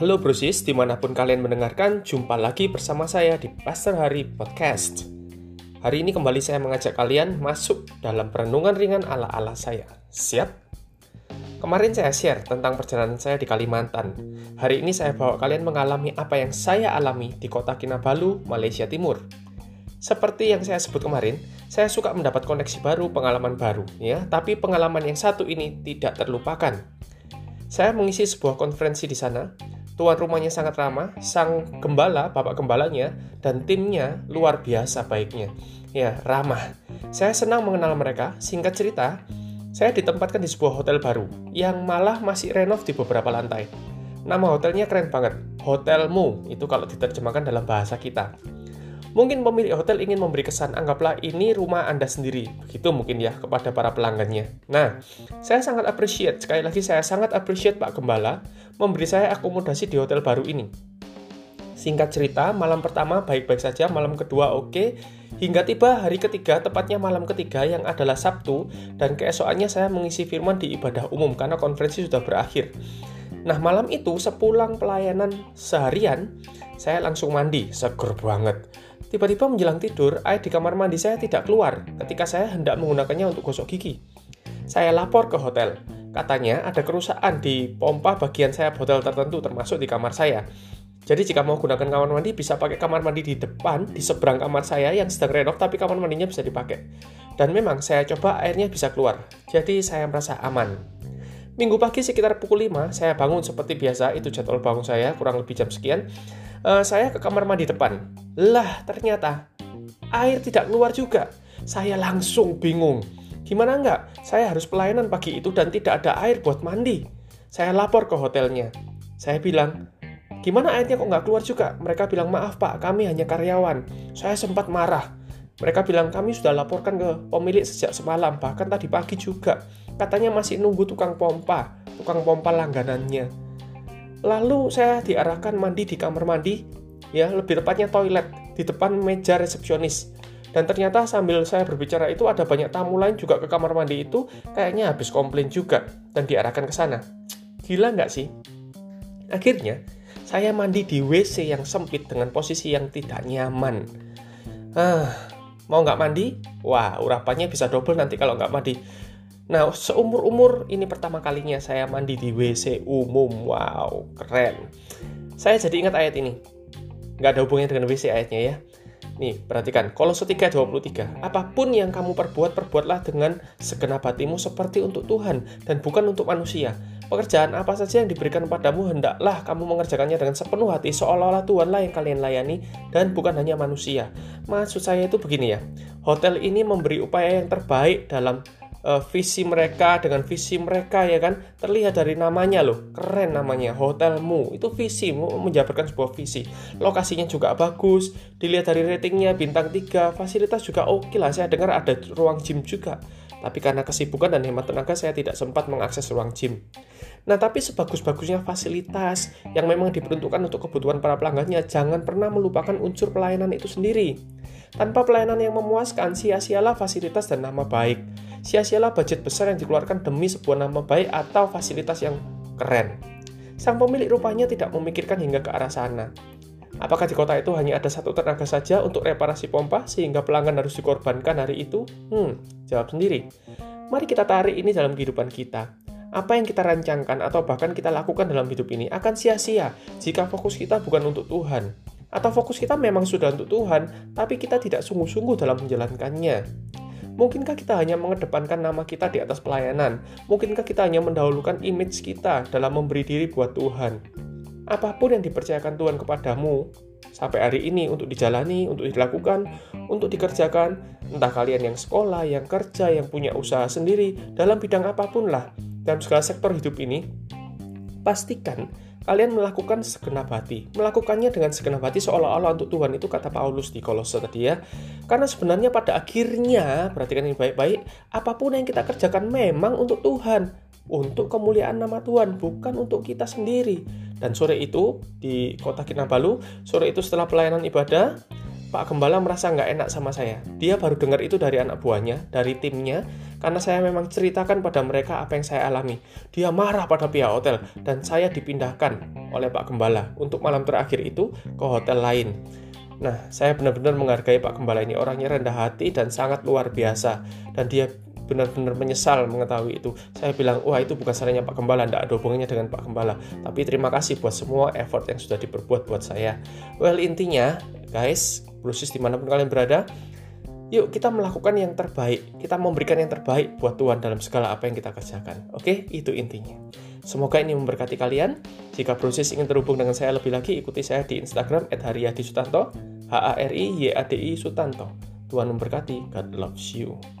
Halo brosis, di mana pun kalian mendengarkan, jumpa lagi bersama saya di Pastor Hari Podcast. Hari ini kembali saya mengajak kalian masuk dalam perenungan ringan ala-ala saya. Siap? Kemarin saya share tentang perjalanan saya di Kalimantan. Hari ini saya bawa kalian mengalami apa yang saya alami di kota Kinabalu, Malaysia Timur. Seperti yang saya sebut kemarin, saya suka mendapat koneksi baru, pengalaman baru, ya. Tapi pengalaman yang satu ini tidak terlupakan. Saya mengisi sebuah konferensi di sana, Tuan rumahnya sangat ramah, sang gembala, bapak gembalanya, dan timnya luar biasa baiknya. Ya, ramah. Saya senang mengenal mereka. Singkat cerita, saya ditempatkan di sebuah hotel baru yang malah masih renov di beberapa lantai. Nama hotelnya keren banget, Hotelmu. Itu kalau diterjemahkan dalam bahasa kita. Mungkin pemilik hotel ingin memberi kesan, anggaplah ini rumah Anda sendiri. Begitu mungkin ya kepada para pelanggannya. Nah, saya sangat appreciate, sekali lagi saya sangat appreciate Pak Gembala memberi saya akomodasi di hotel baru ini. Singkat cerita, malam pertama baik-baik saja, malam kedua oke, okay, hingga tiba hari ketiga, tepatnya malam ketiga yang adalah Sabtu, dan keesokannya saya mengisi firman di ibadah umum karena konferensi sudah berakhir. Nah, malam itu sepulang pelayanan seharian, saya langsung mandi, seger banget. Tiba-tiba menjelang tidur, air di kamar mandi saya tidak keluar ketika saya hendak menggunakannya untuk gosok gigi. Saya lapor ke hotel. Katanya ada kerusakan di pompa bagian sayap hotel tertentu termasuk di kamar saya. Jadi jika mau gunakan kamar mandi bisa pakai kamar mandi di depan, di seberang kamar saya yang sedang renov tapi kamar mandinya bisa dipakai. Dan memang saya coba airnya bisa keluar. Jadi saya merasa aman. Minggu pagi sekitar pukul 5, saya bangun seperti biasa, itu jadwal bangun saya, kurang lebih jam sekian uh, saya ke kamar mandi depan. Lah, ternyata air tidak keluar juga. Saya langsung bingung. Gimana enggak? Saya harus pelayanan pagi itu dan tidak ada air buat mandi. Saya lapor ke hotelnya. Saya bilang, gimana airnya kok nggak keluar juga? Mereka bilang, maaf pak, kami hanya karyawan. Saya sempat marah. Mereka bilang, kami sudah laporkan ke pemilik sejak semalam, bahkan tadi pagi juga. Katanya masih nunggu tukang pompa, tukang pompa langganannya. Lalu saya diarahkan mandi di kamar mandi, ya lebih tepatnya toilet di depan meja resepsionis. Dan ternyata sambil saya berbicara itu ada banyak tamu lain juga ke kamar mandi itu kayaknya habis komplain juga dan diarahkan ke sana. Gila nggak sih? Akhirnya, saya mandi di WC yang sempit dengan posisi yang tidak nyaman. Ah, mau nggak mandi? Wah, urapannya bisa double nanti kalau nggak mandi. Nah, seumur-umur ini pertama kalinya saya mandi di WC umum. Wow, keren. Saya jadi ingat ayat ini. Nggak ada hubungannya dengan WC ayatnya ya. Nih, perhatikan. Kolose 3.23. Apa pun yang kamu perbuat, perbuatlah dengan segenap hatimu seperti untuk Tuhan dan bukan untuk manusia. Pekerjaan apa saja yang diberikan padamu, hendaklah kamu mengerjakannya dengan sepenuh hati, seolah-olah Tuhanlah yang kalian layani dan bukan hanya manusia. Maksud saya itu begini ya. Hotel ini memberi upaya yang terbaik dalam uh, visi mereka dengan visi mereka ya kan terlihat dari namanya loh keren namanya hotelmu itu visi menjabarkan sebuah visi lokasinya juga bagus dilihat dari ratingnya bintang 3 fasilitas juga oke okay lah saya dengar ada ruang gym juga tapi karena kesibukan dan hemat tenaga saya tidak sempat mengakses ruang gym Nah, tapi sebagus-bagusnya fasilitas yang memang diperuntukkan untuk kebutuhan para pelanggannya, jangan pernah melupakan unsur pelayanan itu sendiri. Tanpa pelayanan yang memuaskan, sia-sialah fasilitas dan nama baik. Sia-sialah budget besar yang dikeluarkan demi sebuah nama baik atau fasilitas yang keren. Sang pemilik rupanya tidak memikirkan hingga ke arah sana. Apakah di kota itu hanya ada satu tenaga saja untuk reparasi pompa sehingga pelanggan harus dikorbankan hari itu? Hmm, jawab sendiri. Mari kita tarik ini dalam kehidupan kita apa yang kita rancangkan atau bahkan kita lakukan dalam hidup ini akan sia-sia jika fokus kita bukan untuk Tuhan. Atau fokus kita memang sudah untuk Tuhan, tapi kita tidak sungguh-sungguh dalam menjalankannya. Mungkinkah kita hanya mengedepankan nama kita di atas pelayanan? Mungkinkah kita hanya mendahulukan image kita dalam memberi diri buat Tuhan? Apa pun yang dipercayakan Tuhan kepadamu sampai hari ini untuk dijalani, untuk dilakukan, untuk dikerjakan, entah kalian yang sekolah, yang kerja, yang punya usaha sendiri, dalam bidang apa pun lah, dalam segala sektor hidup ini, pastikan kalian melakukan segenap hati. Melakukannya dengan segenap hati seolah-olah untuk Tuhan itu kata Paulus di Kolose tadi ya. Karena sebenarnya pada akhirnya, perhatikan ini baik-baik, apa pun yang kita kerjakan memang untuk Tuhan. Untuk kemuliaan nama Tuhan, bukan untuk kita sendiri. Dan sore itu di kota Kinabalu, sore itu setelah pelayanan ibadah, Pak Gembala merasa nggak enak sama saya. Dia baru dengar itu dari anak buahnya, dari timnya, karena saya memang ceritakan pada mereka apa yang saya alami. Dia marah pada pihak hotel, dan saya dipindahkan oleh Pak Gembala untuk malam terakhir itu ke hotel lain. Nah, saya benar-benar menghargai Pak Gembala ini. Orangnya rendah hati dan sangat luar biasa. Dan dia benar-benar menyesal mengetahui itu. Saya bilang, wah itu bukan salahnya Pak Gembala, tidak ada hubungannya dengan Pak Gembala. Tapi terima kasih buat semua effort yang sudah diperbuat buat saya. Well, intinya, guys, proses di mana pun kalian berada, yuk kita melakukan yang terbaik. Kita memberikan yang terbaik buat Tuhan dalam segala apa yang kita kerjakan. Oke, itu intinya. Semoga ini memberkati kalian. Jika proses ingin terhubung dengan saya lebih lagi, ikuti saya di Instagram @haryadi Sutanto, H A R I Y A D I Sutanto. Tuhan memberkati. God loves you.